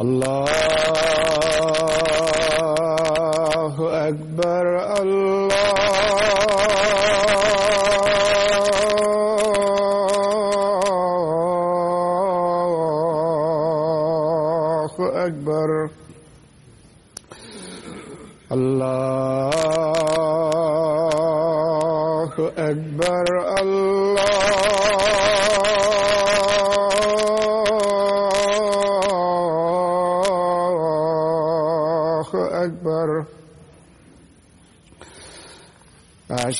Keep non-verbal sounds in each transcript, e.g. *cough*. الله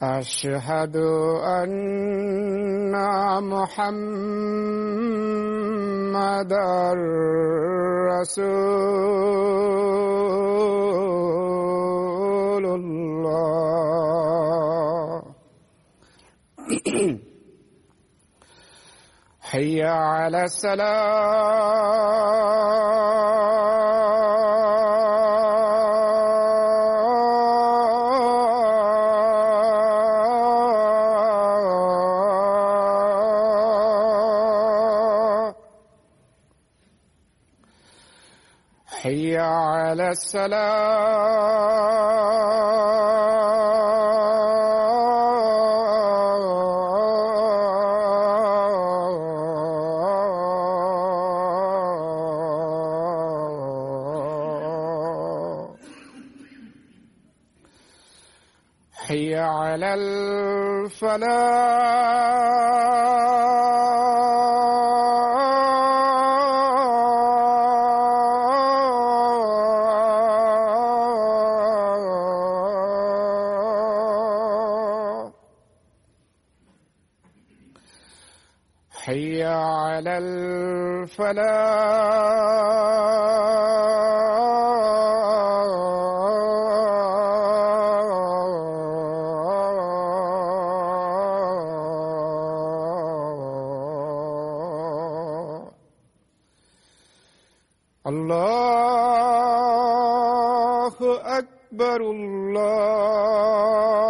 أشهد أن محمد رسول الله *clears throat* حي على السلام السلام حي على الفلاح فلا الله أكبر الله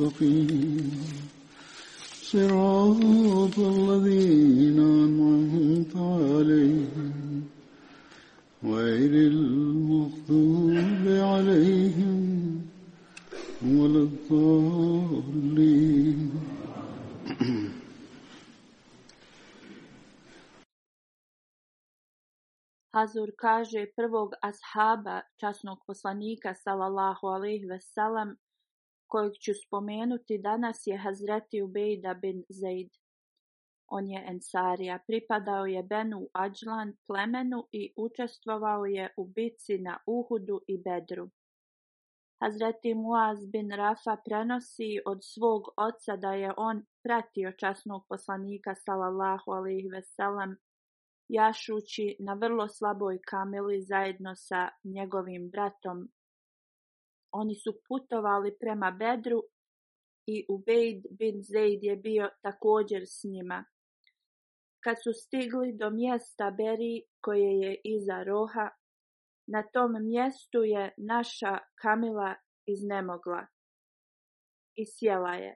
المستقيم Hazur kaže prvog ashaba, časnog poslanika, salallahu alaihi veselam, kojeg ću spomenuti danas je Hazreti Ubejda bin Zaid. On je Ensarija, pripadao je Benu Ađlan plemenu i učestvovao je u bici na Uhudu i Bedru. Hazreti Muaz bin Rafa prenosi od svog oca da je on pratio časnog poslanika salallahu ve veselam jašući na vrlo slaboj kamili zajedno sa njegovim bratom oni su putovali prema Bedru i Ubejd bin Zeid je bio također s njima. Kad su stigli do mjesta Beri koje je iza Roha, na tom mjestu je naša Kamila iznemogla i sjela je.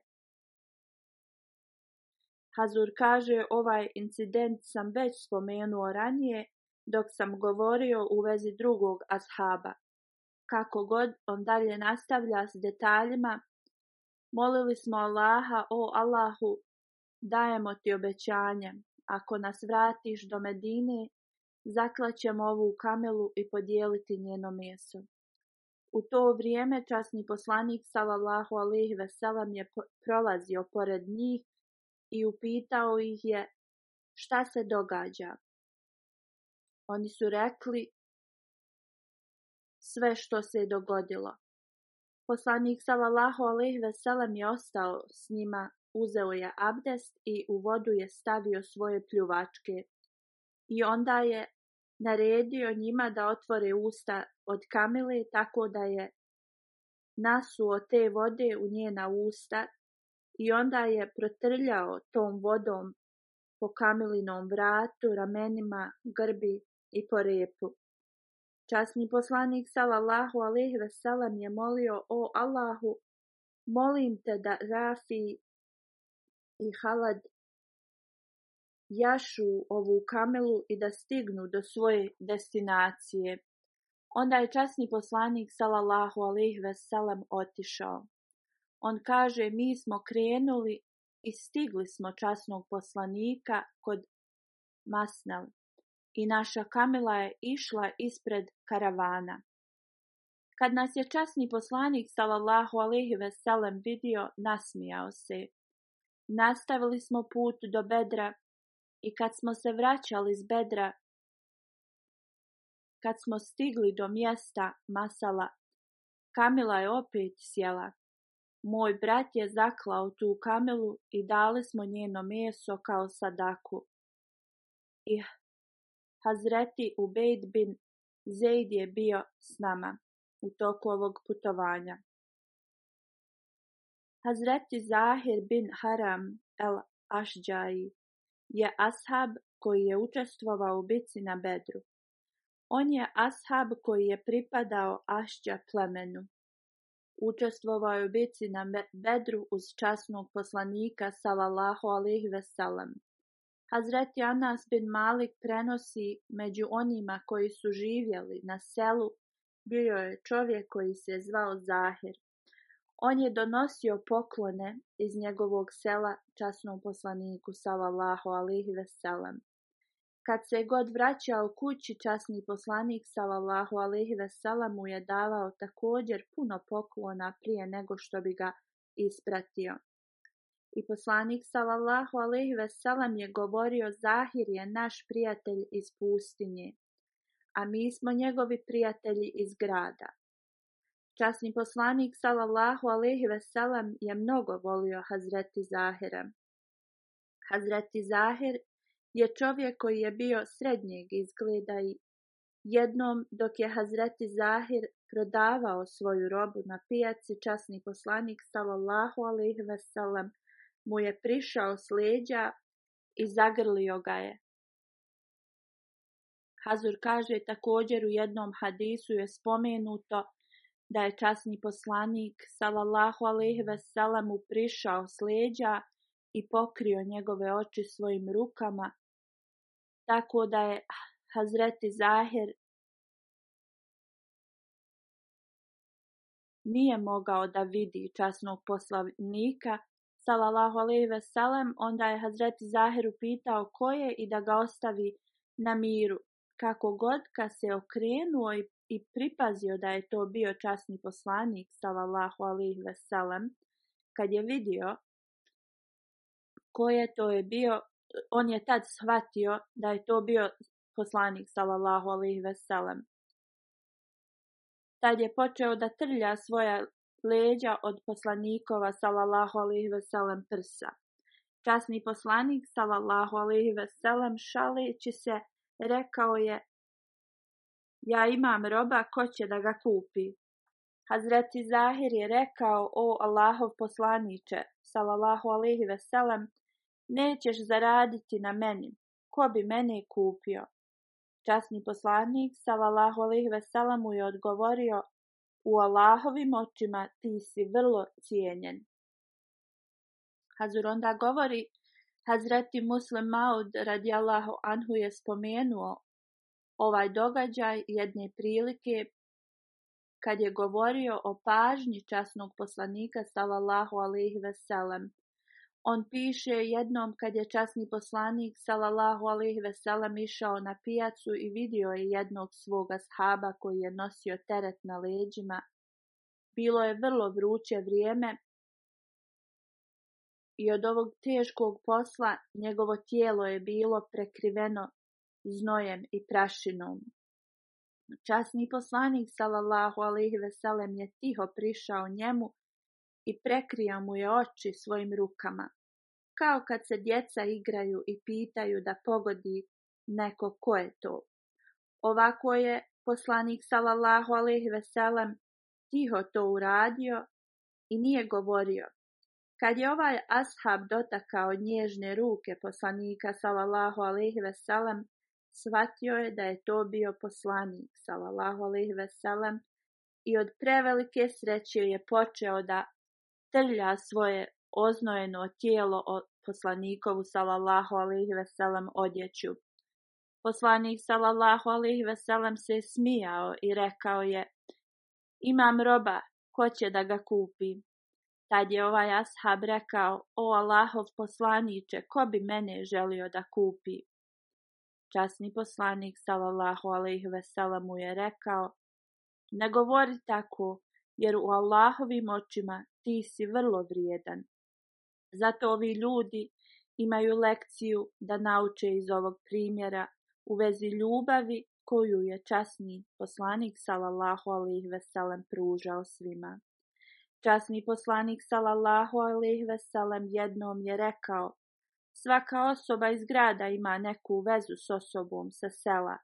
Hazur kaže, ovaj incident sam već spomenuo ranije dok sam govorio u vezi drugog ashaba. Kako god on dalje nastavlja s detaljima, molili smo Allaha, o Allahu, dajemo ti obećanje, ako nas vratiš do Medine, zaklaćemo ovu kamelu i podijeliti njeno meso. U to vrijeme časni poslanik sallallahu alejhi ve sellem je prolazio pored njih i upitao ih je šta se događa. Oni su rekli sve što se je dogodilo. Poslanik Salalahu alejhi veselem je ostao s njima, uzeo je abdest i u vodu je stavio svoje pljuvačke. I onda je naredio njima da otvore usta od kamile tako da je nasuo te vode u njena usta i onda je protrljao tom vodom po kamilinom vratu, ramenima, grbi i po repu. Časni poslanik sallallahu alejhi ve sellem je molio o Allahu, molim te da Rafi i Halad jašu ovu kamelu i da stignu do svoje destinacije. Onda je časni poslanik sallallahu alejhi ve sellem otišao. On kaže: "Mi smo krenuli i stigli smo časnog poslanika kod Masnal i naša kamila je išla ispred karavana. Kad nas je časni poslanik sallallahu ve veselem vidio, nasmijao se. Nastavili smo put do bedra i kad smo se vraćali iz bedra, kad smo stigli do mjesta Masala, Kamila je opet sjela. Moj brat je zaklao tu kamelu i dali smo njeno meso kao sadaku. I Hazreti Ubejd bin Zeid je bio s nama u toku ovog putovanja. Hazreti Zahir bin Haram el Ašđaji je ashab koji je učestvovao u bici na Bedru. On je ashab koji je pripadao Ašđa plemenu. Učestvovao je u bici na Bedru uz časnog poslanika salallahu alih veselam. Hazreti Anas bin Malik prenosi među onima koji su živjeli na selu bio je čovjek koji se zvao Zahir. On je donosio poklone iz njegovog sela časnom poslaniku sallallahu alihi veselam. Kad se god vraćao kući časni poslanik sallallahu alihi veselam mu je davao također puno poklona prije nego što bi ga ispratio. I poslanik sallallahu alejhi ve sellem je govorio Zahir je naš prijatelj iz pustinje, a mi smo njegovi prijatelji iz grada. Časni poslanik sallallahu alejhi ve sellem je mnogo volio Hazreti Zahira. Hazreti Zahir je čovjek koji je bio srednjeg izgleda i jednom dok je Hazreti Zahir prodavao svoju robu na pijaci, časni poslanik sallallahu alejhi ve sellem mu je prišao s leđa i zagrlio ga je. Hazur kaže također u jednom hadisu je spomenuto da je časni poslanik sallallahu alejhi ve prišao s leđa i pokrio njegove oči svojim rukama, tako da je Hazreti Zahir nije mogao da vidi časnog poslanika sallallahu alaihi ve onda je Hazret Zahiru pitao ko je i da ga ostavi na miru. Kako god kad se okrenuo i, pripazio da je to bio časni poslanik, sallallahu alaihi ve kad je vidio ko je to je bio, on je tad shvatio da je to bio poslanik, sallallahu alaihi ve Tad je počeo da trlja svoja leđa od poslanikova salallahu ve prsa. Časni poslanik salallahu alihi veselem šaleći se rekao je ja imam roba, ko će da ga kupi? Hazreti Zahir je rekao, o Allahov poslaniče salallahu ve nećeš zaraditi na meni, ko bi mene kupio? Časni poslanik, salallahu ve veselam mu je odgovorio, u Allahovim očima ti si vrlo cijenjen. Hazur onda govori, Hazreti Muslim Maud Allahu anhu je spomenuo ovaj događaj jedne prilike kad je govorio o pažnji časnog poslanika sallallahu alaihi veselam on piše, jednom kad je časni poslanik salallahu alih veselam išao na pijacu i vidio je jednog svoga shaba koji je nosio teret na leđima. Bilo je vrlo vruće vrijeme i od ovog teškog posla njegovo tijelo je bilo prekriveno znojem i prašinom. Časni poslanik salallahu alih veselam je tiho prišao njemu i prekrija mu je oči svojim rukama, kao kad se djeca igraju i pitaju da pogodi neko ko je to. Ovako je poslanik salallahu alaihi veselem tiho to uradio i nije govorio. Kad je ovaj ashab dotakao nježne ruke poslanika salallahu alaihi veselem, shvatio je da je to bio poslanik salallahu alaihi veselem i od prevelike sreće je počeo da trlja svoje oznojeno tijelo o poslanikovu salallahu alih veselem odjeću. Poslanik salallahu alihi veselem se smijao i rekao je, imam roba, ko će da ga kupi? Tad je ovaj ashab rekao, o Allahov poslaniće, ko bi mene želio da kupi? Časni poslanik, salallahu alaihi veselam, mu je rekao, ne govori tako, jer u Allahovim očima ti si vrlo vrijedan. Zato ovi ljudi imaju lekciju da nauče iz ovog primjera u vezi ljubavi koju je časni poslanik sallallahu alejhi ve sellem pružao svima. Časni poslanik sallallahu alejhi ve sellem jednom je rekao: Svaka osoba iz grada ima neku vezu s osobom sa sela,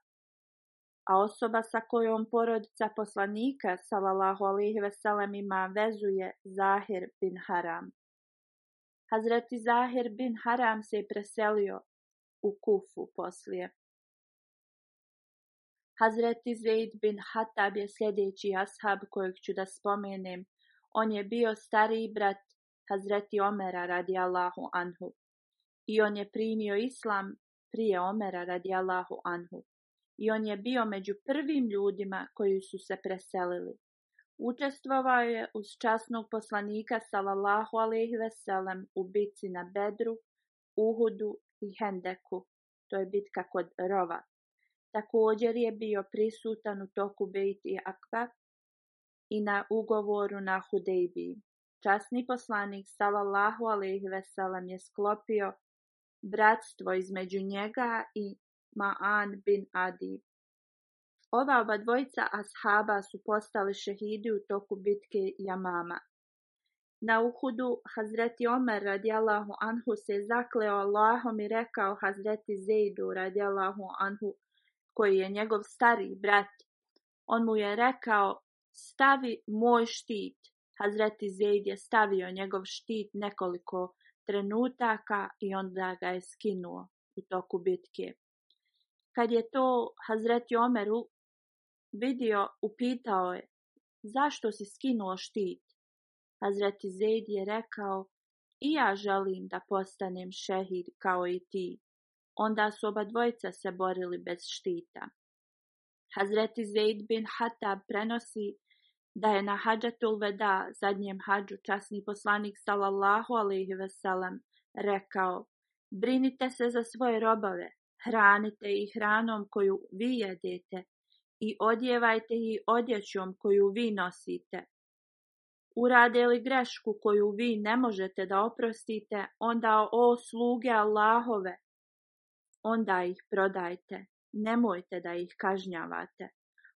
a osoba sa kojom porodica poslanika sallallahu ve veselem ima vezuje Zahir bin Haram. Hazreti Zahir bin Haram se je preselio u Kufu poslije. Hazreti Zaid bin Hatab je sljedeći ashab kojeg ću da spomenem. On je bio stariji brat Hazreti Omera radi Allahu anhu i on je primio islam prije Omera Allahu anhu i on je bio među prvim ljudima koji su se preselili. Učestvovao je uz časnog poslanika sallallahu alejhi veselem u bitci na Bedru, Uhudu i Hendeku. To je bitka kod Rova. Također je bio prisutan u toku Bejt i i na ugovoru na Hudejbiji. Časni poslanik sallallahu alejhi je sklopio bratstvo između njega i Ma'an bin Adi. Ova oba dvojica ashaba su postali šehidi u toku bitke Jamama. Na Uhudu Hazreti Omer radijalahu anhu se zakleo Allahom i rekao Hazreti Zeidu radijalahu anhu koji je njegov stari brat. On mu je rekao stavi moj štit. Hazreti Zeid je stavio njegov štit nekoliko trenutaka i onda ga je skinuo u toku bitke. Kad je to Hazreti Omeru vidio, upitao je, zašto si skinuo štit? Hazreti Zaid je rekao, i ja želim da postanem šehid kao i ti. Onda su oba dvojica se borili bez štita. Hazreti Zaid bin Hatab prenosi da je na hađatul veda, zadnjem hađu, časni poslanik sallallahu alaihi veselam rekao, brinite se za svoje robove, Hranite ih hranom koju vi jedete i odjevajte ih odjećom koju vi nosite. Urade li grešku koju vi ne možete da oprostite, onda o sluge Allahove, onda ih prodajte, nemojte da ih kažnjavate.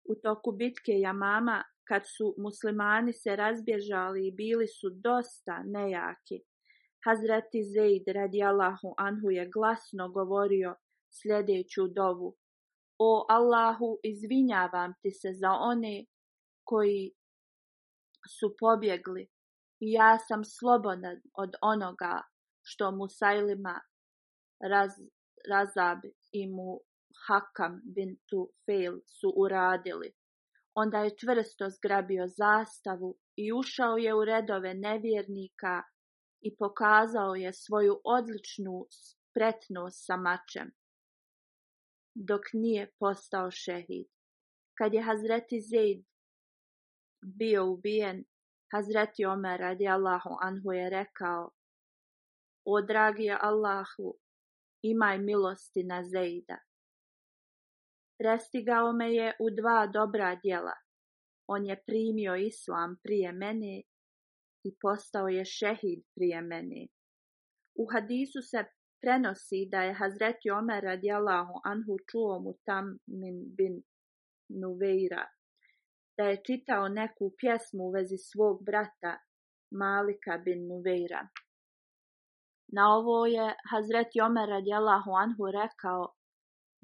U toku bitke Jamama, kad su muslimani se razbježali i bili su dosta nejaki, Hazreti Zeid radijalahu anhu je glasno govorio sljedeću dovu. O Allahu, izvinjavam ti se za one koji su pobjegli i ja sam slobodan od onoga što Musajlima raz, Razab i mu Hakam bin Tufail su uradili. Onda je čvrsto zgrabio zastavu i ušao je u redove nevjernika i pokazao je svoju odličnu spretnost sa mačem dok nije postao šehid. Kad je Hazreti Zeid bio ubijen, Hazreti Omer radi Allahu Anhu je rekao O dragi Allahu, imaj milosti na Zeida. Prestigao me je u dva dobra djela. On je primio islam prije mene i postao je šehid prije mene. U hadisu se prenosi da je Hazreti Omer radijalahu anhu čuo mu min bin Nuveira, da je čitao neku pjesmu u vezi svog brata Malika bin Nuveira. Na ovo je Hazreti Omer radijalahu anhu rekao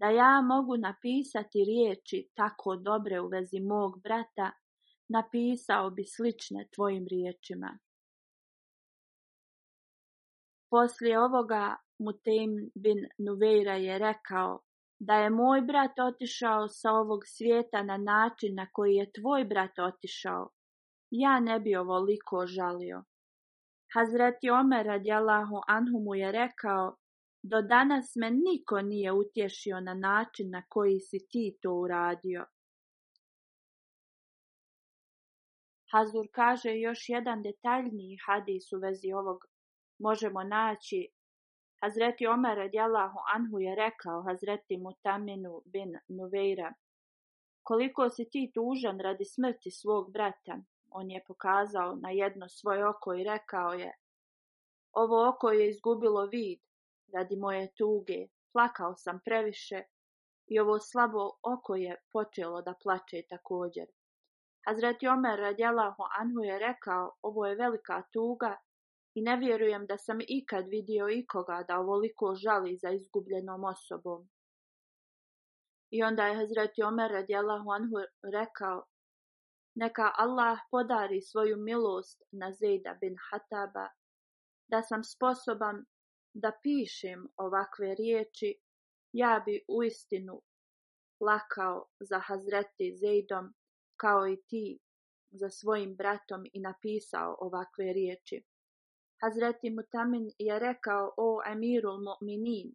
da ja mogu napisati riječi tako dobre u vezi mog brata, napisao bi slične tvojim riječima. Poslije ovoga Mutim bin Nuveira je rekao, da je moj brat otišao sa ovog svijeta na način na koji je tvoj brat otišao, ja ne bi ovoliko žalio. Hazreti Omer radijalahu anhu mu je rekao, do danas me niko nije utješio na način na koji si ti to uradio. Hazur kaže još jedan detaljniji hadis u vezi ovog možemo naći Hazreti Omer radijallahu anhu je rekao Hazreti Mutaminu bin Nuveira, koliko si ti tužan radi smrti svog brata, on je pokazao na jedno svoje oko i rekao je, ovo oko je izgubilo vid radi moje tuge, plakao sam previše i ovo slabo oko je počelo da plače također. Hazreti Omer radijallahu anhu je rekao, ovo je velika tuga i ne vjerujem da sam ikad vidio ikoga da ovoliko žali za izgubljenom osobom. I onda je Hazreti Omer radijallahu anhu rekao, neka Allah podari svoju milost na Zejda bin Hataba, da sam sposoban da pišem ovakve riječi, ja bi uistinu plakao za Hazreti Zejdom kao i ti za svojim bratom i napisao ovakve riječi. Hazreti Mutamin je rekao o emirul mu'minin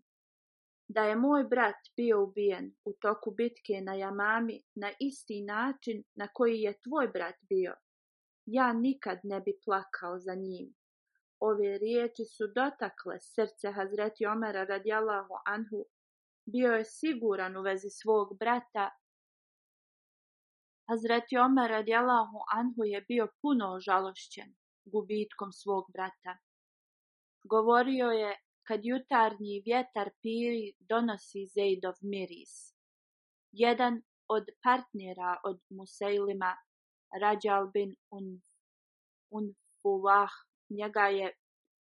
da je moj brat bio ubijen u toku bitke na Jamami na isti način na koji je tvoj brat bio. Ja nikad ne bi plakao za njim. Ove riječi su dotakle srce Hazreti Omera radijallahu anhu. Bio je siguran u vezi svog brata. Hazreti Omer radijallahu anhu je bio puno ožalošćen gubitkom svog brata. Govorio je kad jutarnji vjetar piri donosi Zejdov miris. Jedan od partnera od Musejlima, Rađal bin Unfulah, njega je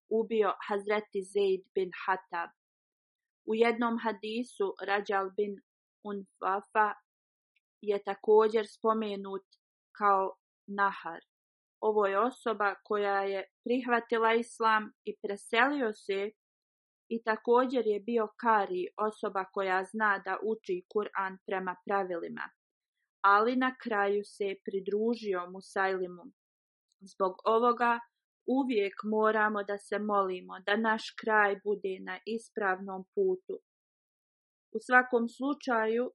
ubio Hazreti Zejd bin Hatab. U jednom hadisu Rađal bin Unfafa je također spomenut kao Nahar. Ovo je osoba koja je prihvatila islam i preselio se i također je bio kari, osoba koja zna da uči Kur'an prema pravilima. Ali na kraju se pridružio Musajlimu. Zbog ovoga uvijek moramo da se molimo da naš kraj bude na ispravnom putu. U svakom slučaju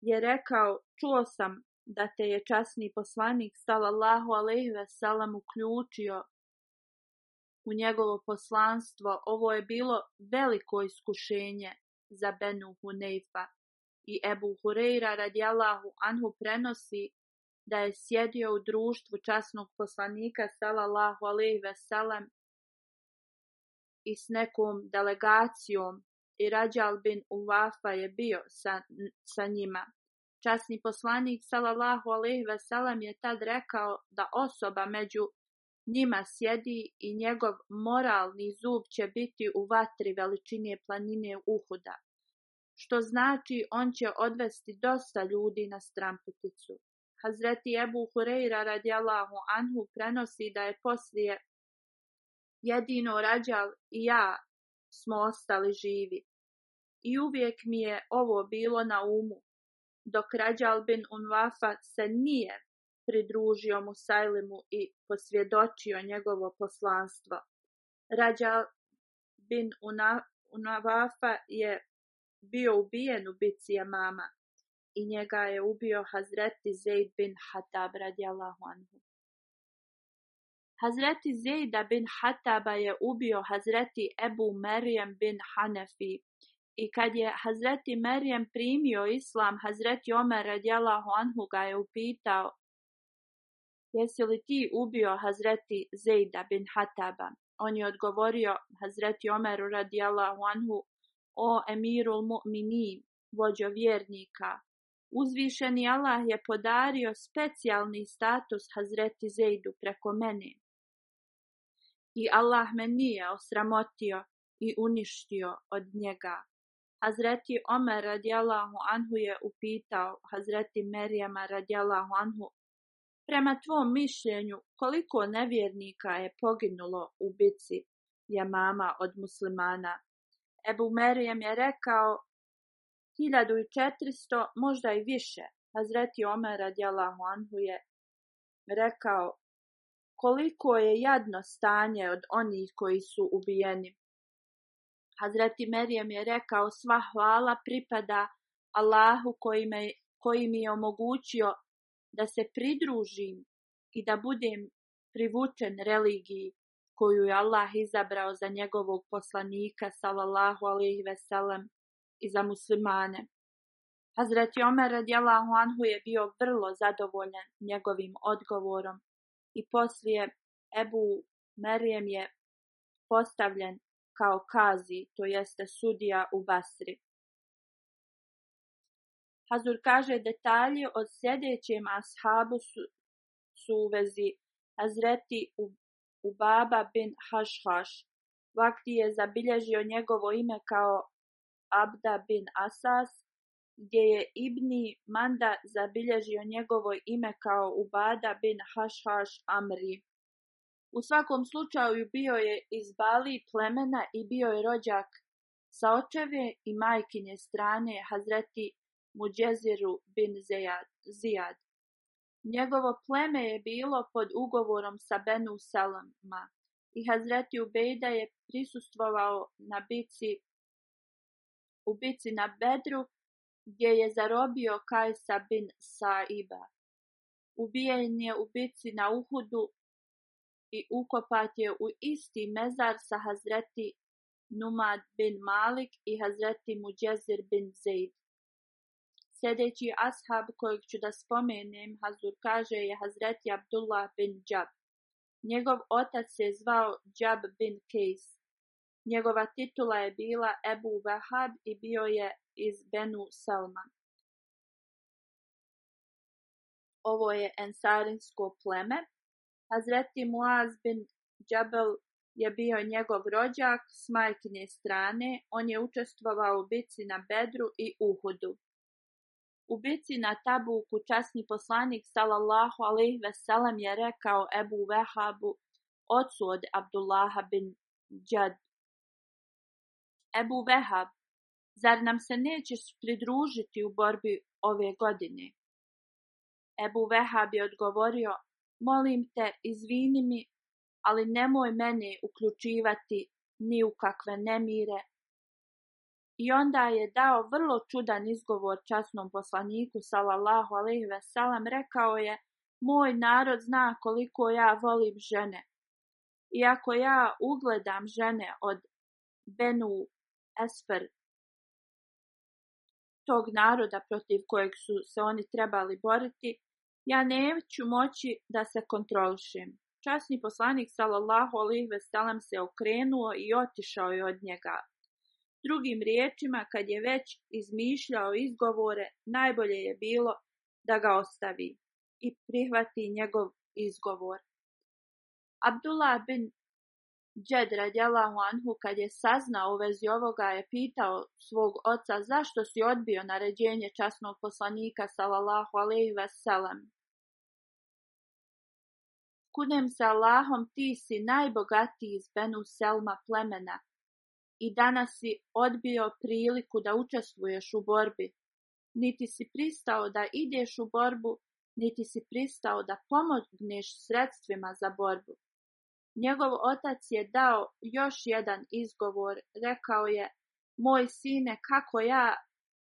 je rekao, čuo sam da te je časni poslanik sallallahu alejhi ve sellem uključio u njegovo poslanstvo, ovo je bilo veliko iskušenje za Benu Huneifa i Ebu Hureira radijallahu anhu prenosi da je sjedio u društvu časnog poslanika sallallahu alejhi ve sellem i s nekom delegacijom i Rađal bin Uvafa je bio sa njima. Časni poslanik sallallahu alejhi ve je tad rekao da osoba među njima sjedi i njegov moralni zub će biti u vatri veličine planine Uhuda, što znači on će odvesti dosta ljudi na stramputicu. Hazreti Ebu Hureyra radijallahu anhu prenosi da je poslije jedino Rađal i ja smo ostali živi. I uvijek mi je ovo bilo na umu, dok Rađal bin Unwafa se nije pridružio Musajlimu i posvjedočio njegovo poslanstvo. Rađal bin Unwafa je bio ubijen u bici mama i njega je ubio Hazreti Zaid bin Hatab radijallahu anhu. Hazreti Zejda bin Hataba je ubio Hazreti Ebu Merijem bin Hanefi i kad je Hazreti Merijem primio islam, Hazreti Omer radijalahu anhu ga je upitao Jesi li ti ubio Hazreti Zejda bin Hataba? On je odgovorio Hazreti Omeru radijalahu anhu O emirul mu'mini, vođo vjernika, uzvišeni Allah je podario specijalni status Hazreti Zejdu preko mene. I Allah me nije osramotio i uništio od njega. Hazreti Omer radijalahu anhu je upitao Hazreti Merijama radijalahu anhu Prema tvom mišljenju, koliko nevjernika je poginulo u bici mama od muslimana? Ebu Merijem je rekao 1400, možda i više. Hazreti Omer radijalahu anhu je rekao koliko je jadno stanje od onih koji su ubijeni. Hazreti Merijem je rekao sva hvala pripada Allahu koji, me, koji mi je omogućio da se pridružim i da budem privučen religiji koju je Allah izabrao za njegovog poslanika sallallahu ve sellem i za muslimane. Hazreti Omer radijallahu anhu je bio vrlo zadovoljan njegovim odgovorom i poslije Ebu Merijem je postavljen kao kazi, to jeste sudija u Basri. Hazur kaže detalje od sljedećem ashabu su, su u vezi Hazreti u Baba bin Hašhaš. Vakti je zabilježio njegovo ime kao Abda bin Asas, gdje je Ibni Manda zabilježio njegovo ime kao Ubada bin Hašhaš Amri. U svakom slučaju bio je iz Bali plemena i bio je rođak sa očeve i majkinje strane Hazreti Muđeziru bin Zijad. Njegovo pleme je bilo pod ugovorom sa Benu Salama i Hazreti Ubejda je prisustvovao na bici, u bici na Bedru gdje je zarobio Kajsa bin Saiba. Ubijen je u bici na Uhudu i ukopat je u isti mezar sa Hazreti Numad bin Malik i Hazreti Muđezir bin Zaid. Sljedeći ashab kojeg ću da spomenem, Hazur kaže, je Hazreti Abdullah bin Džab. Njegov otac se zvao Džab bin Kejs. Njegova titula je bila Ebu Vahab i bio je iz Benu salma Ovo je ensarinsko pleme Hazreti Muaz bin Džabel je bio njegov rođak s majkine strane, on je učestvovao u bici na Bedru i Uhudu. U bici na Tabuku časni poslanik sallallahu alejhi ve sellem je rekao Ebu Vehabu, ocu od Abdullaha bin Džad. Ebu Vehab, zar nam se nećeš pridružiti u borbi ove godine? Ebu Vehab je odgovorio, Molim te, izvini mi, ali nemoj mene uključivati ni u kakve nemire. I onda je dao vrlo čudan izgovor časnom poslaniku, salallahu alaihi veselam, rekao je, moj narod zna koliko ja volim žene. ako ja ugledam žene od Benu Esfer, tog naroda protiv kojeg su se oni trebali boriti, ja neću moći da se kontrolišem. Časni poslanik sallallahu alejhi ve se okrenuo i otišao je od njega. Drugim riječima, kad je već izmišljao izgovore, najbolje je bilo da ga ostavi i prihvati njegov izgovor. Abdullah bin Džed u anhu kad je saznao u vezi ovoga je pitao svog oca zašto si odbio naređenje časnog poslanika sallallahu ve wasallam kunem se Allahom ti si najbogatiji iz Benu Selma plemena i danas si odbio priliku da učestvuješ u borbi. Niti si pristao da ideš u borbu, niti si pristao da pomogneš sredstvima za borbu. Njegov otac je dao još jedan izgovor, rekao je, moj sine, kako ja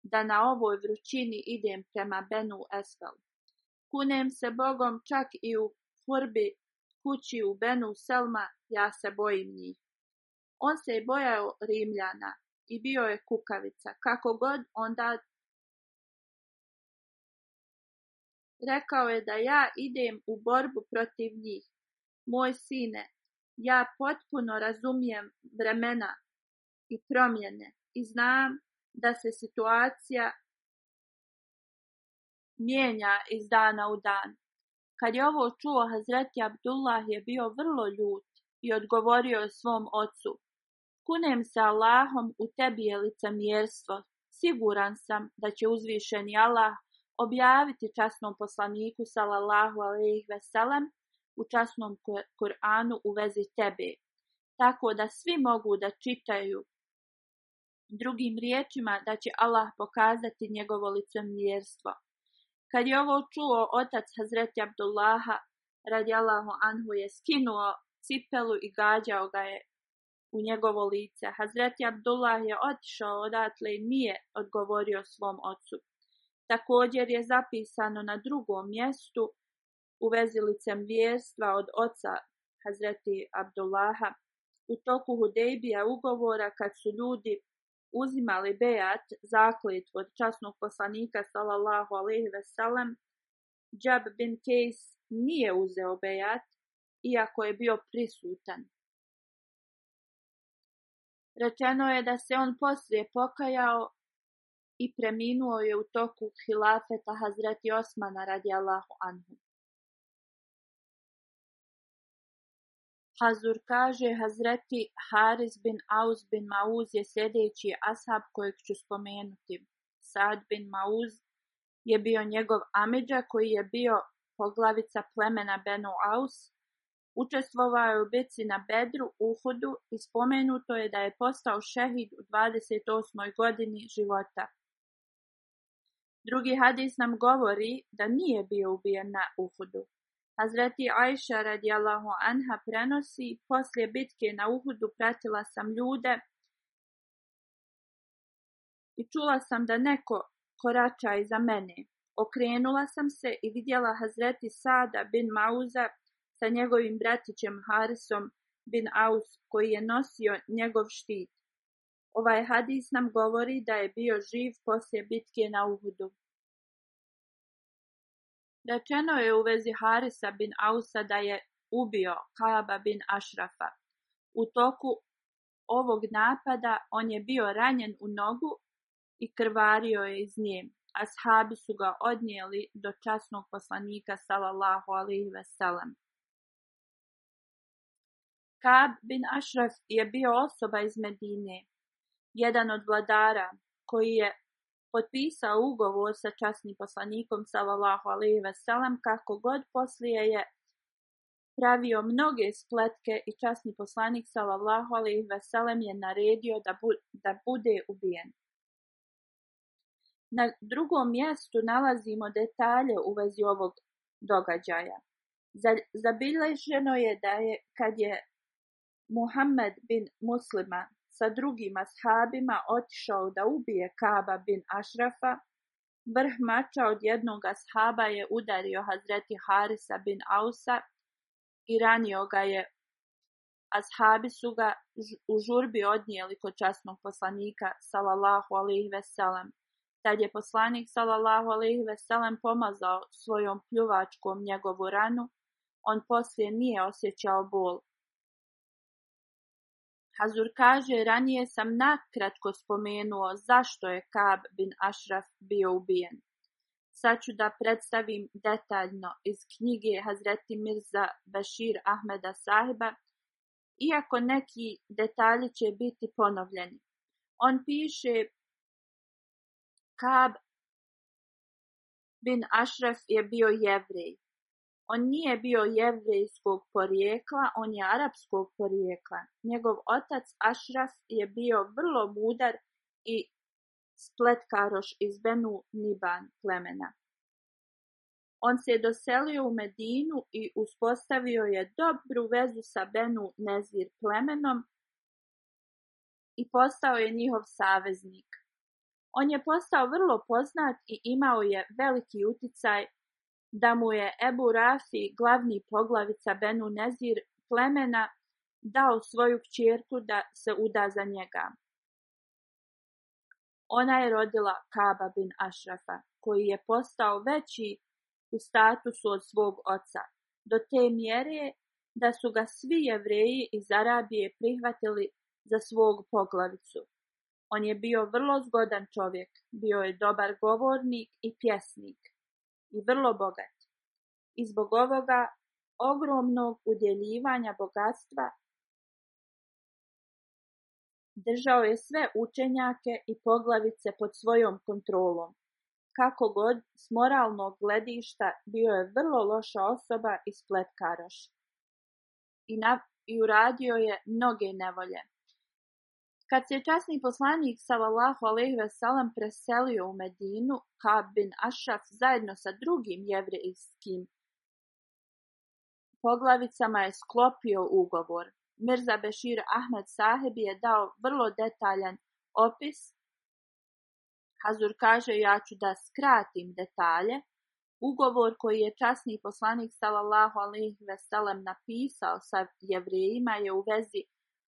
da na ovoj vrućini idem prema Benu Esfel. Kunem se Bogom čak i u furbi kući u Benu Selma, ja se bojim njih. On se je bojao Rimljana i bio je kukavica, kako god onda rekao je da ja idem u borbu protiv njih. Moj sine, ja potpuno razumijem vremena i promjene i znam da se situacija mijenja iz dana u dan. Kad je ovo čuo, Hazreti Abdullah je bio vrlo ljut i odgovorio je svom ocu. Kunem se Allahom, u tebi je licemjerstvo. Siguran sam da će uzvišeni Allah objaviti časnom poslaniku salallahu alaihi veselem u časnom Koranu u vezi tebe, tako da svi mogu da čitaju. Drugim riječima da će Allah pokazati njegovo licemjerstvo. Kad je ovo čuo, otac Hazreti Abdullaha radijalahu anhu je skinuo cipelu i gađao ga je u njegovo lice. Hazreti Abdullah je otišao odatle i nije odgovorio svom ocu. Također je zapisano na drugom mjestu u vezi vjerstva od oca Hazreti Abdullaha u toku Hudejbija ugovora kad su ljudi uzimali bejat zakljet od časnog poslanika sallallahu ve sellem Džab bin Kejs nije uzeo bejat, iako je bio prisutan. Rečeno je da se on poslije pokajao i preminuo je u toku hilafeta Hazreti Osmana radi Allahu Anhu. Hazur kaže, Hazreti Haris bin Aus bin Mauz je sljedeći ashab kojeg ću spomenuti. Sad bin Mauz je bio njegov ameđa koji je bio poglavica plemena Benu Aus. Učestvovao je u bici na Bedru, Uhudu i spomenuto je da je postao šehid u 28. godini života. Drugi hadis nam govori da nije bio ubijen na Uhudu. Hazreti Ajša radijalahu anha prenosi, poslije bitke na Uhudu pratila sam ljude i čula sam da neko korača iza mene. Okrenula sam se i vidjela Hazreti Sada bin Mauza sa njegovim bratićem Harisom bin Aus koji je nosio njegov štit. Ovaj hadis nam govori da je bio živ poslije bitke na Uhudu. Rečeno je u vezi Harisa bin Ausa da je ubio Kaaba bin Ašrafa. U toku ovog napada on je bio ranjen u nogu i krvario je iz nje. Ashabi su ga odnijeli do časnog poslanika sallallahu alaihi veselam. Kaab bin Ashraf je bio osoba iz Medine, jedan od vladara koji je potpisao ugovor sa časnim poslanikom sallallahu ve sellem kako god poslije je pravio mnoge spletke i časni poslanik sallallahu ve sellem je naredio da, da bude ubijen. Na drugom mjestu nalazimo detalje u vezi ovog događaja. Zabilježeno je da je kad je Muhammed bin Muslima sa drugima shabima otišao da ubije Kaba bin Ašrafa, vrh mača od jednog shaba je udario Hazreti Harisa bin Ausa i ranio ga je. a shabi su ga u žurbi odnijeli kod časnog poslanika, salallahu alaihi veselam. Tad je poslanik, salallahu alaihi veselam, pomazao svojom pljuvačkom njegovu ranu, on poslije nije osjećao bol, Hazur kaže, ranije sam nakratko spomenuo zašto je Kab bin Ashraf bio ubijen. Sad ću da predstavim detaljno iz knjige Hazreti Mirza Bashir Ahmeda Sahiba, iako neki detalji će biti ponovljeni. On piše, Kab bin Ashraf je bio jevrej. On nije bio jevrejskog porijekla, on je arapskog porijekla. Njegov otac Ašras je bio vrlo mudar i spletkaroš iz Benu Niban plemena. On se je doselio u Medinu i uspostavio je dobru vezu sa Benu Nezir plemenom i postao je njihov saveznik. On je postao vrlo poznat i imao je veliki uticaj da mu je Ebu Rafi, glavni poglavica Benu Nezir plemena, dao svoju kćerku da se uda za njega. Ona je rodila Kaba bin Ashrafa, koji je postao veći u statusu od svog oca, do te mjere da su ga svi jevreji iz Arabije prihvatili za svog poglavicu. On je bio vrlo zgodan čovjek, bio je dobar govornik i pjesnik i vrlo bogat. I zbog ovoga ogromnog udjeljivanja bogatstva držao je sve učenjake i poglavice pod svojom kontrolom. Kako god, s moralnog gledišta bio je vrlo loša osoba i spletkaraš. I, na, i uradio je mnoge nevolje. Kad se časni poslanik sallallahu alejhi ve sellem preselio u Medinu, Kab bin Ašaf zajedno sa drugim jevrijskim poglavicama je sklopio ugovor. Mirza Bešir Ahmed Sahib je dao vrlo detaljan opis. Hazur kaže, ja ću da skratim detalje. Ugovor koji je časni poslanik sallallahu alejhi ve sellem napisao sa jevrejima je u vezi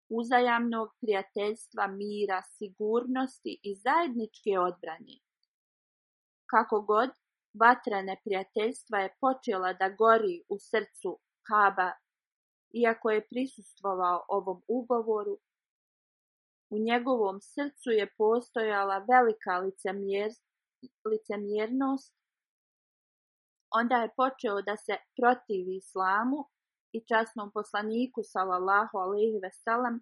uzajamnog prijateljstva, mira, sigurnosti i zajedničke odbrane. Kako god, vatra neprijateljstva je počela da gori u srcu Kaba, iako je prisustvovao ovom ugovoru, u njegovom srcu je postojala velika licemjer, licemjernost, onda je počeo da se protivi islamu i časnom poslaniku alejhi ve sellem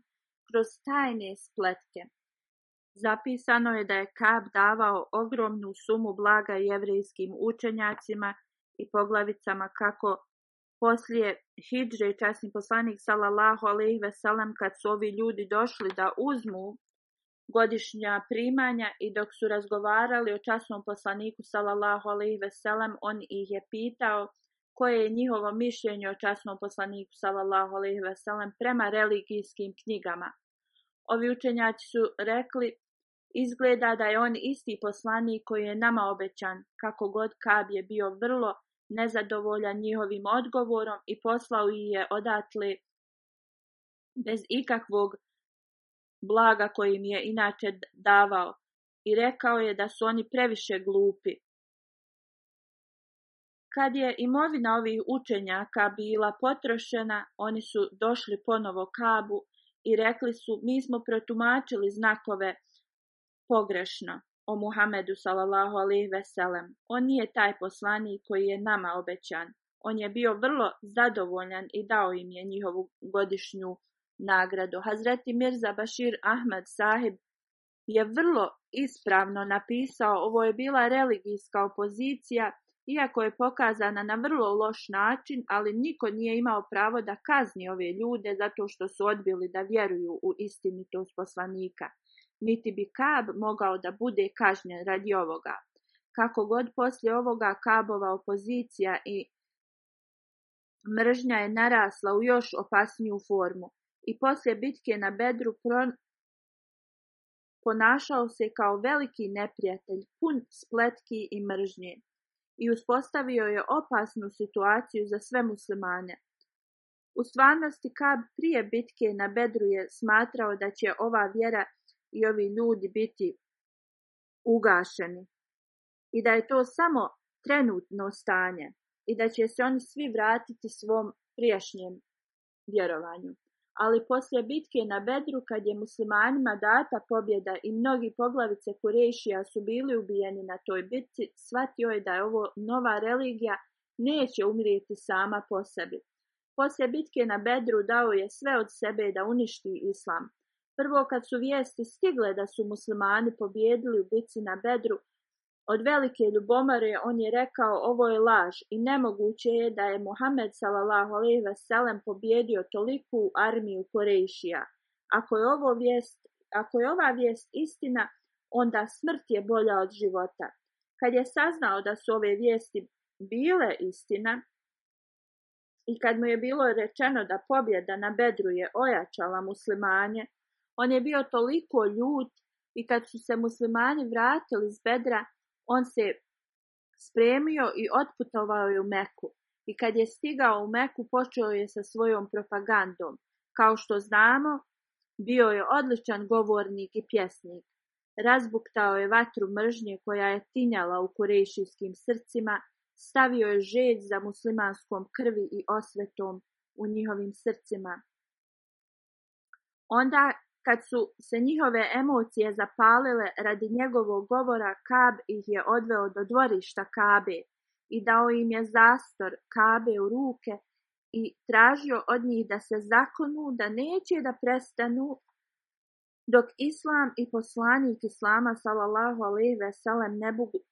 kroz tajne spletke. Zapisano je da je Kab davao ogromnu sumu blaga jevrejskim učenjacima i poglavicama kako poslije Hidže časni poslanik alejhi ve sellem kad su ovi ljudi došli da uzmu godišnja primanja i dok su razgovarali o časnom poslaniku alejhi ve sellem on ih je pitao koje je njihovo mišljenje o časnom poslaniku sallallahu alejhi ve prema religijskim knjigama. Ovi učenjaci su rekli izgleda da je on isti poslanik koji je nama obećan, kako god Kab je bio vrlo nezadovoljan njihovim odgovorom i poslao ih je odatle bez ikakvog blaga kojim je inače davao i rekao je da su oni previše glupi. Kad je imovina ovih učenjaka bila potrošena, oni su došli ponovo Kabu i rekli su mi smo protumačili znakove pogrešno o Muhamedu sallallahu alaihi veselem. On nije taj poslanik koji je nama obećan. On je bio vrlo zadovoljan i dao im je njihovu godišnju nagradu. Hazreti Mirza Bashir Ahmad sahib je vrlo ispravno napisao, ovo je bila religijska opozicija iako je pokazana na vrlo loš način, ali niko nije imao pravo da kazni ove ljude zato što su odbili da vjeruju u istinitost poslanika. Niti bi Kab mogao da bude kažnjen radi ovoga. Kako god poslije ovoga Kabova opozicija i mržnja je narasla u još opasniju formu. I poslije bitke na Bedru pron ponašao se kao veliki neprijatelj, pun spletki i mržnje i uspostavio je opasnu situaciju za sve muslimane. U stvarnosti Kab prije bitke na Bedru je smatrao da će ova vjera i ovi ljudi biti ugašeni i da je to samo trenutno stanje i da će se oni svi vratiti svom prijašnjem vjerovanju ali poslije bitke na Bedru kad je muslimanima data pobjeda i mnogi poglavice Kurešija su bili ubijeni na toj bitci, shvatio je da je ovo nova religija neće umrijeti sama po sebi. Poslije bitke na Bedru dao je sve od sebe da uništi islam. Prvo kad su vijesti stigle da su muslimani pobjedili u bitci na Bedru, od velike ljubomore on je rekao ovo je laž i nemoguće je da je Muhammed s.a.v. pobjedio toliku armiju Korejšija. Ako je, ovo vijest, ako je ova vijest istina, onda smrt je bolja od života. Kad je saznao da su ove vijesti bile istina i kad mu je bilo rečeno da pobjeda na Bedru je ojačala muslimanje, on je bio toliko ljut i kad su se muslimani vratili iz Bedra, on se spremio i otputovao je u Meku. I kad je stigao u Meku, počeo je sa svojom propagandom. Kao što znamo, bio je odličan govornik i pjesnik. Razbuktao je vatru mržnje koja je tinjala u kurejšijskim srcima, stavio je žeć za muslimanskom krvi i osvetom u njihovim srcima. Onda kad su se njihove emocije zapalile radi njegovog govora, Kab ih je odveo do dvorišta Kabe i dao im je zastor Kabe u ruke i tražio od njih da se zakonu, da neće da prestanu dok islam i poslanik islama sallallahu alejhi ve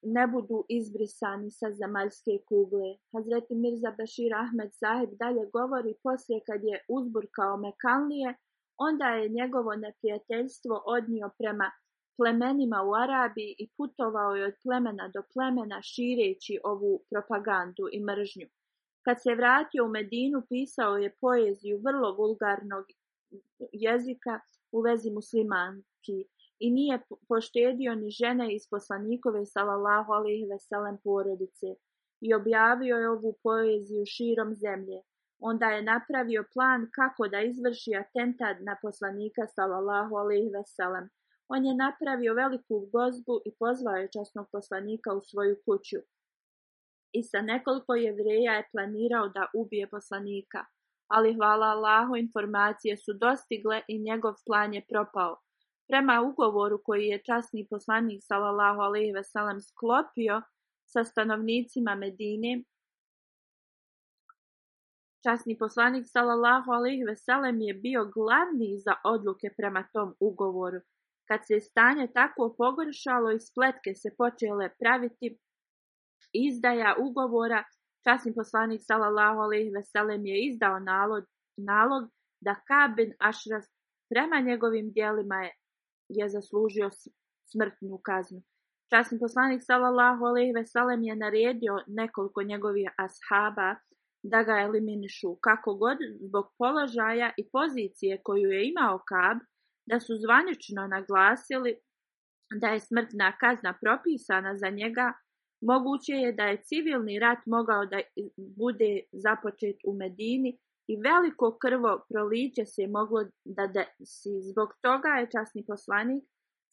ne, budu izbrisani sa zemaljske kugle. Hazreti Mirza Bashir Ahmed Zaheb dalje govori poslije kad je uzburkao Mekalnije Onda je njegovo neprijateljstvo odnio prema plemenima u Arabiji i putovao je od plemena do plemena šireći ovu propagandu i mržnju. Kad se vratio u Medinu, pisao je poeziju vrlo vulgarnog jezika u vezi muslimanki i nije poštedio ni žene iz poslanikove salalahu alihi veselem porodice i objavio je ovu poeziju širom zemlje. Onda je napravio plan kako da izvrši atentat na poslanika sallallahu ve veselem. On je napravio veliku gozbu i pozvao je časnog poslanika u svoju kuću. I sa nekoliko jevreja je planirao da ubije poslanika. Ali hvala Allahu informacije su dostigle i njegov plan je propao. Prema ugovoru koji je časni poslanik sallallahu alejhi ve sklopio sa stanovnicima Medine, Časni poslanik sallallahu ve veselem je bio glavni za odluke prema tom ugovoru. Kad se stanje tako pogoršalo i spletke se počele praviti izdaja ugovora, časni poslanik sallallahu ve veselem je izdao nalog, nalog da Kabin Ašras prema njegovim dijelima je, je zaslužio smrtnu kaznu. Časni poslanik sallallahu alejhi ve je naredio nekoliko njegovih ashaba da ga eliminišu kako god zbog položaja i pozicije koju je imao Kab, da su zvanično naglasili da je smrtna kazna propisana za njega, moguće je da je civilni rat mogao da bude započet u Medini i veliko krvo proliće se moglo da desi. Zbog toga je časni poslanik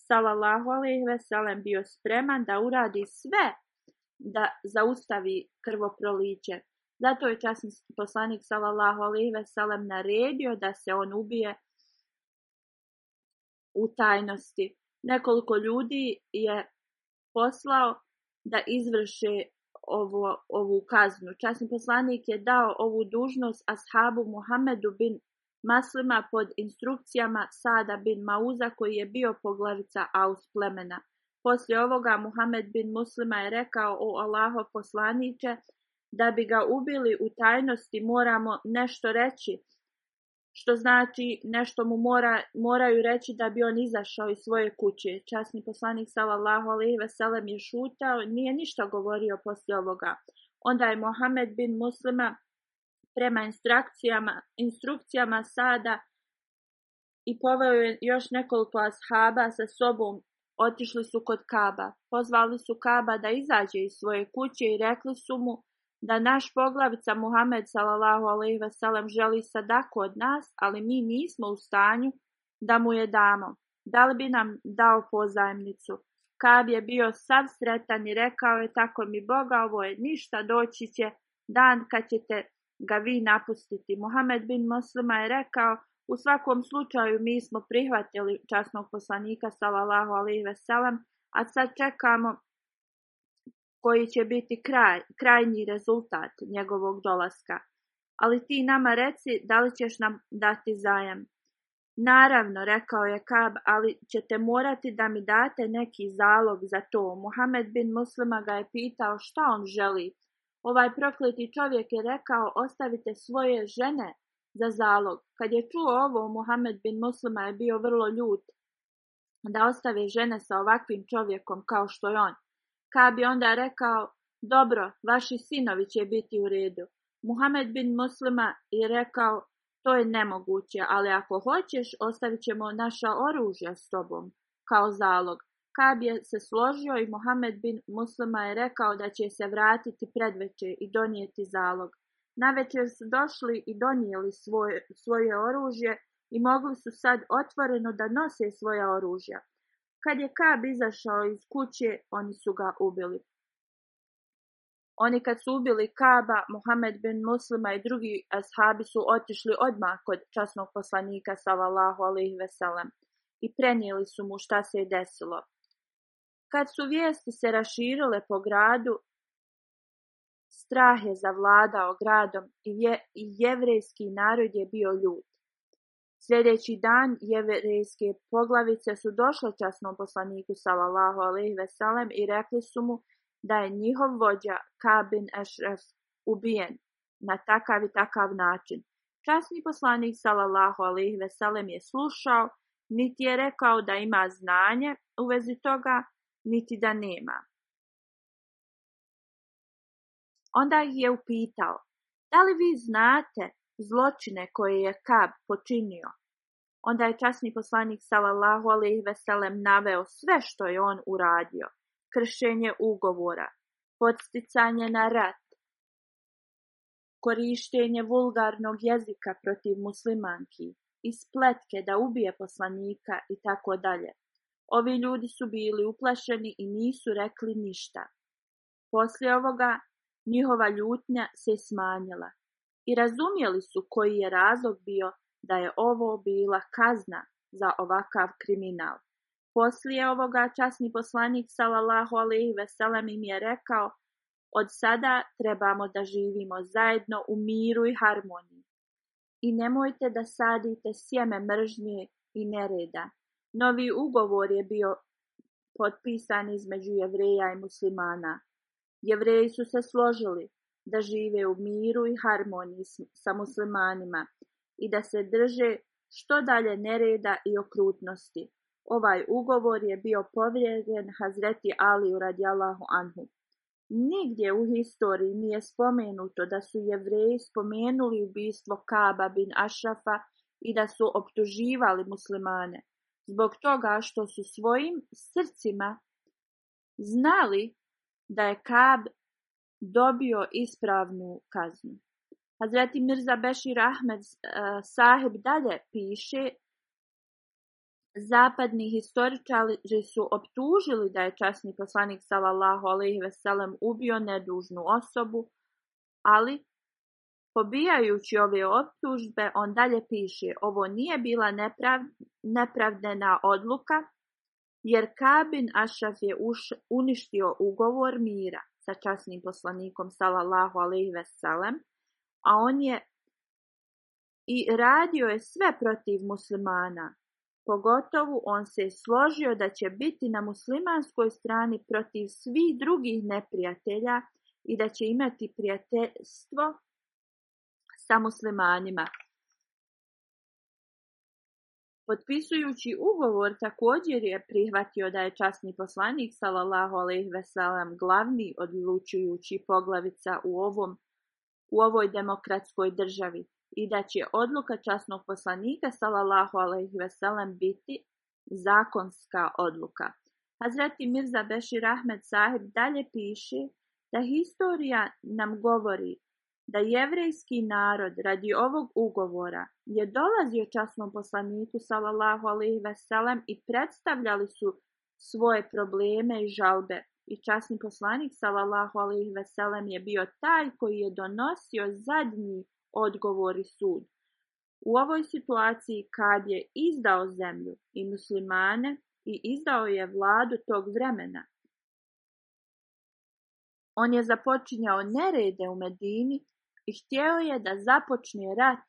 Salallahu alaihi veselem bio spreman da uradi sve da zaustavi krvoproliće. Zato je časni poslanik sallallahu alejhi ve sellem naredio da se on ubije u tajnosti. Nekoliko ljudi je poslao da izvrše ovu kaznu. Časni poslanik je dao ovu dužnost ashabu Muhammedu bin Maslima pod instrukcijama Sada bin Mauza koji je bio poglavica Aus plemena. Poslije ovoga Muhammed bin Muslima je rekao o Allaho poslaniće, da bi ga ubili u tajnosti moramo nešto reći, što znači nešto mu mora, moraju reći da bi on izašao iz svoje kuće. Časni poslanik sallallahu alaihi veselem je šutao, nije ništa govorio poslije ovoga. Onda je Mohamed bin Muslima prema instrukcijama, instrukcijama sada i poveo je još nekoliko ashaba sa sobom, otišli su kod Kaba. Pozvali su Kaba da izađe iz svoje kuće i rekli su mu da naš poglavica Muhammed sellem želi sadaku od nas, ali mi nismo u stanju da mu je damo. Da li bi nam dao pozajemnicu? Kab je bio sav sretan i rekao je tako mi Boga, ovo je ništa, doći će dan kad ćete ga vi napustiti. Muhammed bin Muslima je rekao, u svakom slučaju mi smo prihvatili časnog poslanika sallallahu ve sellem, a sad čekamo koji će biti kraj, krajnji rezultat njegovog dolaska, ali ti nama reci da li ćeš nam dati zajam. Naravno, rekao je Kab, ali ćete morati da mi date neki zalog za to. Muhammed bin Muslima ga je pitao šta on želi. Ovaj prokleti čovjek je rekao ostavite svoje žene za zalog. Kad je čuo ovo, Muhammed bin Muslima je bio vrlo ljut da ostave žene sa ovakvim čovjekom kao što je on. Ka bi onda rekao, dobro, vaši sinovi će biti u redu. Muhammed bin Muslima je rekao, to je nemoguće, ali ako hoćeš, ostavit ćemo naša oružja s tobom, kao zalog. Kab je se složio i Muhammed bin Muslima je rekao da će se vratiti predveče i donijeti zalog. Navečer su došli i donijeli svoje, svoje oružje i mogli su sad otvoreno da nose svoja oružja. Kad je Kab izašao iz kuće, oni su ga ubili. Oni kad su ubili Kaba, Muhammed bin Muslima i drugi ashabi su otišli odmah kod časnog poslanika sallallahu alaihi veselem i prenijeli su mu šta se je desilo. Kad su vijesti se raširile po gradu, strah je zavladao gradom i, je, jevrejski narod je bio ljud. Sljedeći dan jevrijske poglavice su došle časnom poslaniku sallallahu alejhi ve i rekli su mu da je njihov vođa Kabin Ešref ubijen na takav i takav način. Časni poslanik sallallahu alejhi ve je slušao, niti je rekao da ima znanje u vezi toga, niti da nema. Onda ih je upitao, da li vi znate zločine koje je Kab počinio. Onda je časni poslanik alejhi ve sellem naveo sve što je on uradio. Kršenje ugovora, podsticanje na rat, korištenje vulgarnog jezika protiv muslimanki, ispletke da ubije poslanika i tako dalje. Ovi ljudi su bili uplašeni i nisu rekli ništa. Poslije ovoga njihova ljutnja se smanjila i razumjeli su koji je razlog bio da je ovo bila kazna za ovakav kriminal. Poslije ovoga časni poslanik salallahu alaihi ve im je rekao: "Od sada trebamo da živimo zajedno u miru i harmoniji i nemojte da sadite sjeme mržnje i nereda." Novi ugovor je bio potpisan između jevreja i muslimana. Jevreji su se složili da žive u miru i harmoniji sa muslimanima i da se drže što dalje nereda i okrutnosti. Ovaj ugovor je bio povrijeđen Hazreti u radijalahu anhu. Nigdje u historiji nije spomenuto da su jevreji spomenuli ubistvo Kaba bin Ašrafa i da su optuživali muslimane, zbog toga što su svojim srcima znali da je Kab dobio ispravnu kaznu. Hazreti Mirza Bešir Ahmed eh, sahib dalje piše Zapadni historičari su optužili da je časni poslanik sallallahu alejhi ve sellem ubio nedužnu osobu, ali pobijajući ove optužbe on dalje piše: Ovo nije bila neprav, nepravdena odluka, jer Kabin Ašaf je uništio ugovor mira sa časnim poslanikom alejhi ve sellem, a on je i radio je sve protiv muslimana. Pogotovo on se je složio da će biti na muslimanskoj strani protiv svih drugih neprijatelja i da će imati prijateljstvo sa muslimanima. Potpisujući ugovor također je prihvatio da je časni poslanik sallallahu alejhi ve sellem glavni odlučujući poglavica u ovom u ovoj demokratskoj državi i da će odluka časnog poslanika sallallahu alejhi ve sellem biti zakonska odluka. Hazreti Mirza Bešir Ahmed Sahib dalje piše da historija nam govori da jevrejski narod radi ovog ugovora je dolazio časnom poslaniku sallallahu ve veselem i predstavljali su svoje probleme i žalbe. I časni poslanik sallallahu ve veselem je bio taj koji je donosio zadnji odgovor i sud. U ovoj situaciji kad je izdao zemlju i muslimane i izdao je vladu tog vremena, on je započinjao nerede u Medini i htjeo je da započne rat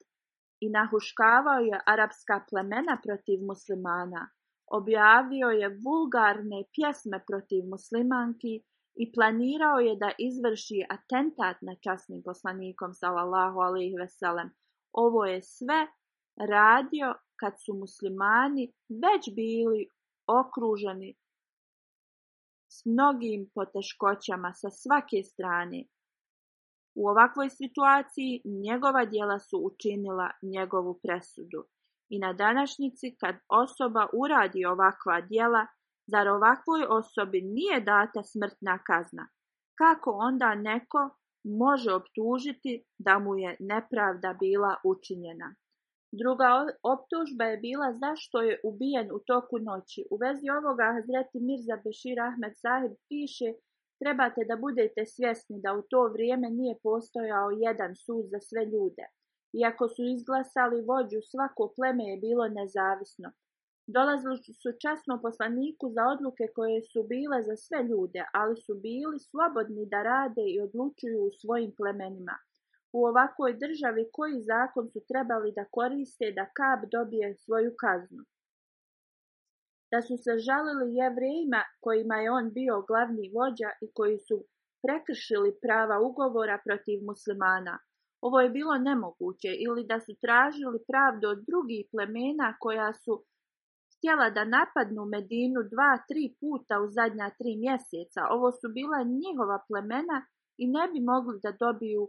i nahuškavao je arapska plemena protiv muslimana, objavio je vulgarne pjesme protiv muslimanki i planirao je da izvrši atentat na časnim poslanikom sallallahu alaihi veselem. Ovo je sve radio kad su muslimani već bili okruženi s mnogim poteškoćama sa svake strane. U ovakvoj situaciji njegova djela su učinila njegovu presudu. I na današnjici kad osoba uradi ovakva djela, zar ovakvoj osobi nije data smrtna kazna? Kako onda neko može optužiti da mu je nepravda bila učinjena? Druga optužba je bila zašto je ubijen u toku noći. U vezi ovoga Hazreti Mirza Bešir Ahmed Sahib piše Trebate da budete svjesni da u to vrijeme nije postojao jedan sud za sve ljude. Iako su izglasali vođu, svako pleme je bilo nezavisno. Dolazili su časno poslaniku za odluke koje su bile za sve ljude, ali su bili slobodni da rade i odlučuju u svojim plemenima. U ovakvoj državi koji zakon su trebali da koriste da kap dobije svoju kaznu? da su se žalili jevrejima kojima je on bio glavni vođa i koji su prekršili prava ugovora protiv muslimana. Ovo je bilo nemoguće ili da su tražili pravdu od drugih plemena koja su htjela da napadnu Medinu dva, tri puta u zadnja tri mjeseca. Ovo su bila njihova plemena i ne bi mogli da dobiju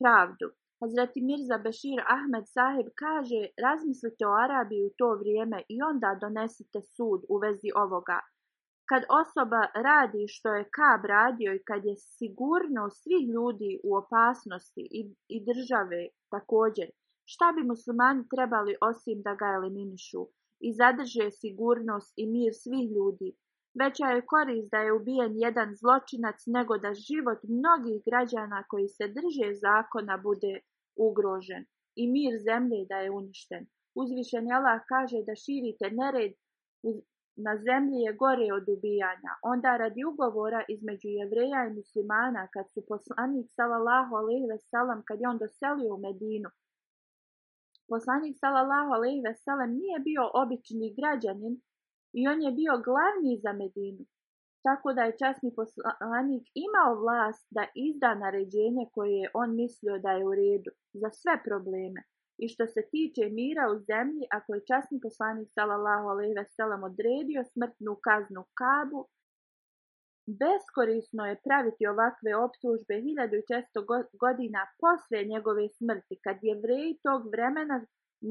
pravdu. Hazreti Mirza Bešir Ahmed Sahib kaže, razmislite o Arabiji u to vrijeme i onda donesite sud u vezi ovoga. Kad osoba radi što je Kab radio i kad je sigurno svih ljudi u opasnosti i, i države također, šta bi muslimani trebali osim da ga eliminišu i zadrže sigurnost i mir svih ljudi, Veća je korist da je ubijen jedan zločinac nego da život mnogih građana koji se drže zakona bude ugrožen i mir zemlje da je uništen. Uzvišen Allah kaže da širite nered na zemlji je gore od ubijanja. Onda radi ugovora između jevreja i muslimana kad su poslanik salallahu alaihi veselam kad je on doselio u Medinu Poslanik salallahu alaihi veselam nije bio obični građanin i on je bio glavni za Medinu, tako da je časni poslanik imao vlast da izda naređenje koje je on mislio da je u redu za sve probleme. I što se tiče mira u zemlji, ako je časni poslanik sallallahu alejhi ve odredio smrtnu kaznu Kabu, beskorisno je praviti ovakve optužbe 1600 godina poslije njegove smrti, kad jevreji tog vremena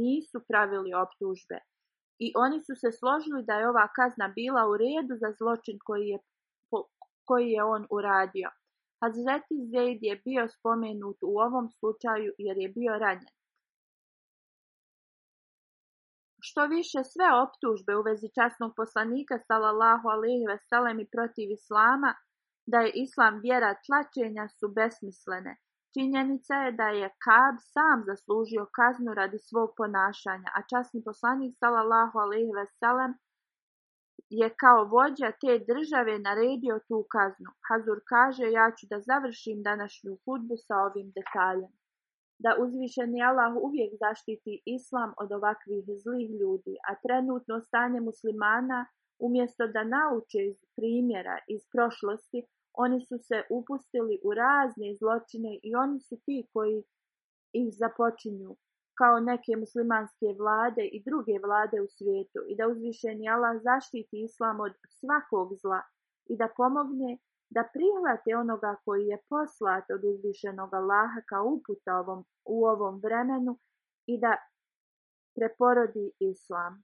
nisu pravili optužbe i oni su se složili da je ova kazna bila u redu za zločin koji je, koji je on uradio. Hazreti Zaid je bio spomenut u ovom slučaju jer je bio ranjen. Što više sve optužbe u vezi časnog poslanika alejhi ve sellem i protiv islama, da je islam vjera tlačenja su besmislene Činjenica je da je Kab sam zaslužio kaznu radi svog ponašanja, a časni poslanik sallallahu alejhi ve sellem je kao vođa te države naredio tu kaznu. Hazur kaže, ja ću da završim današnju hudbu sa ovim detaljem. Da uzvišeni Allah uvijek zaštiti islam od ovakvih zlih ljudi, a trenutno stanje muslimana umjesto da nauče iz primjera iz prošlosti, oni su se upustili u razne zločine i oni su ti koji ih započinju, kao neke muslimanske vlade i druge vlade u svijetu i da uzvišeni Allah zaštiti islam od svakog zla i da pomogne da prihvate onoga koji je poslat od uzvišenog Allaha kao uputa ovom, u ovom vremenu i da preporodi islam.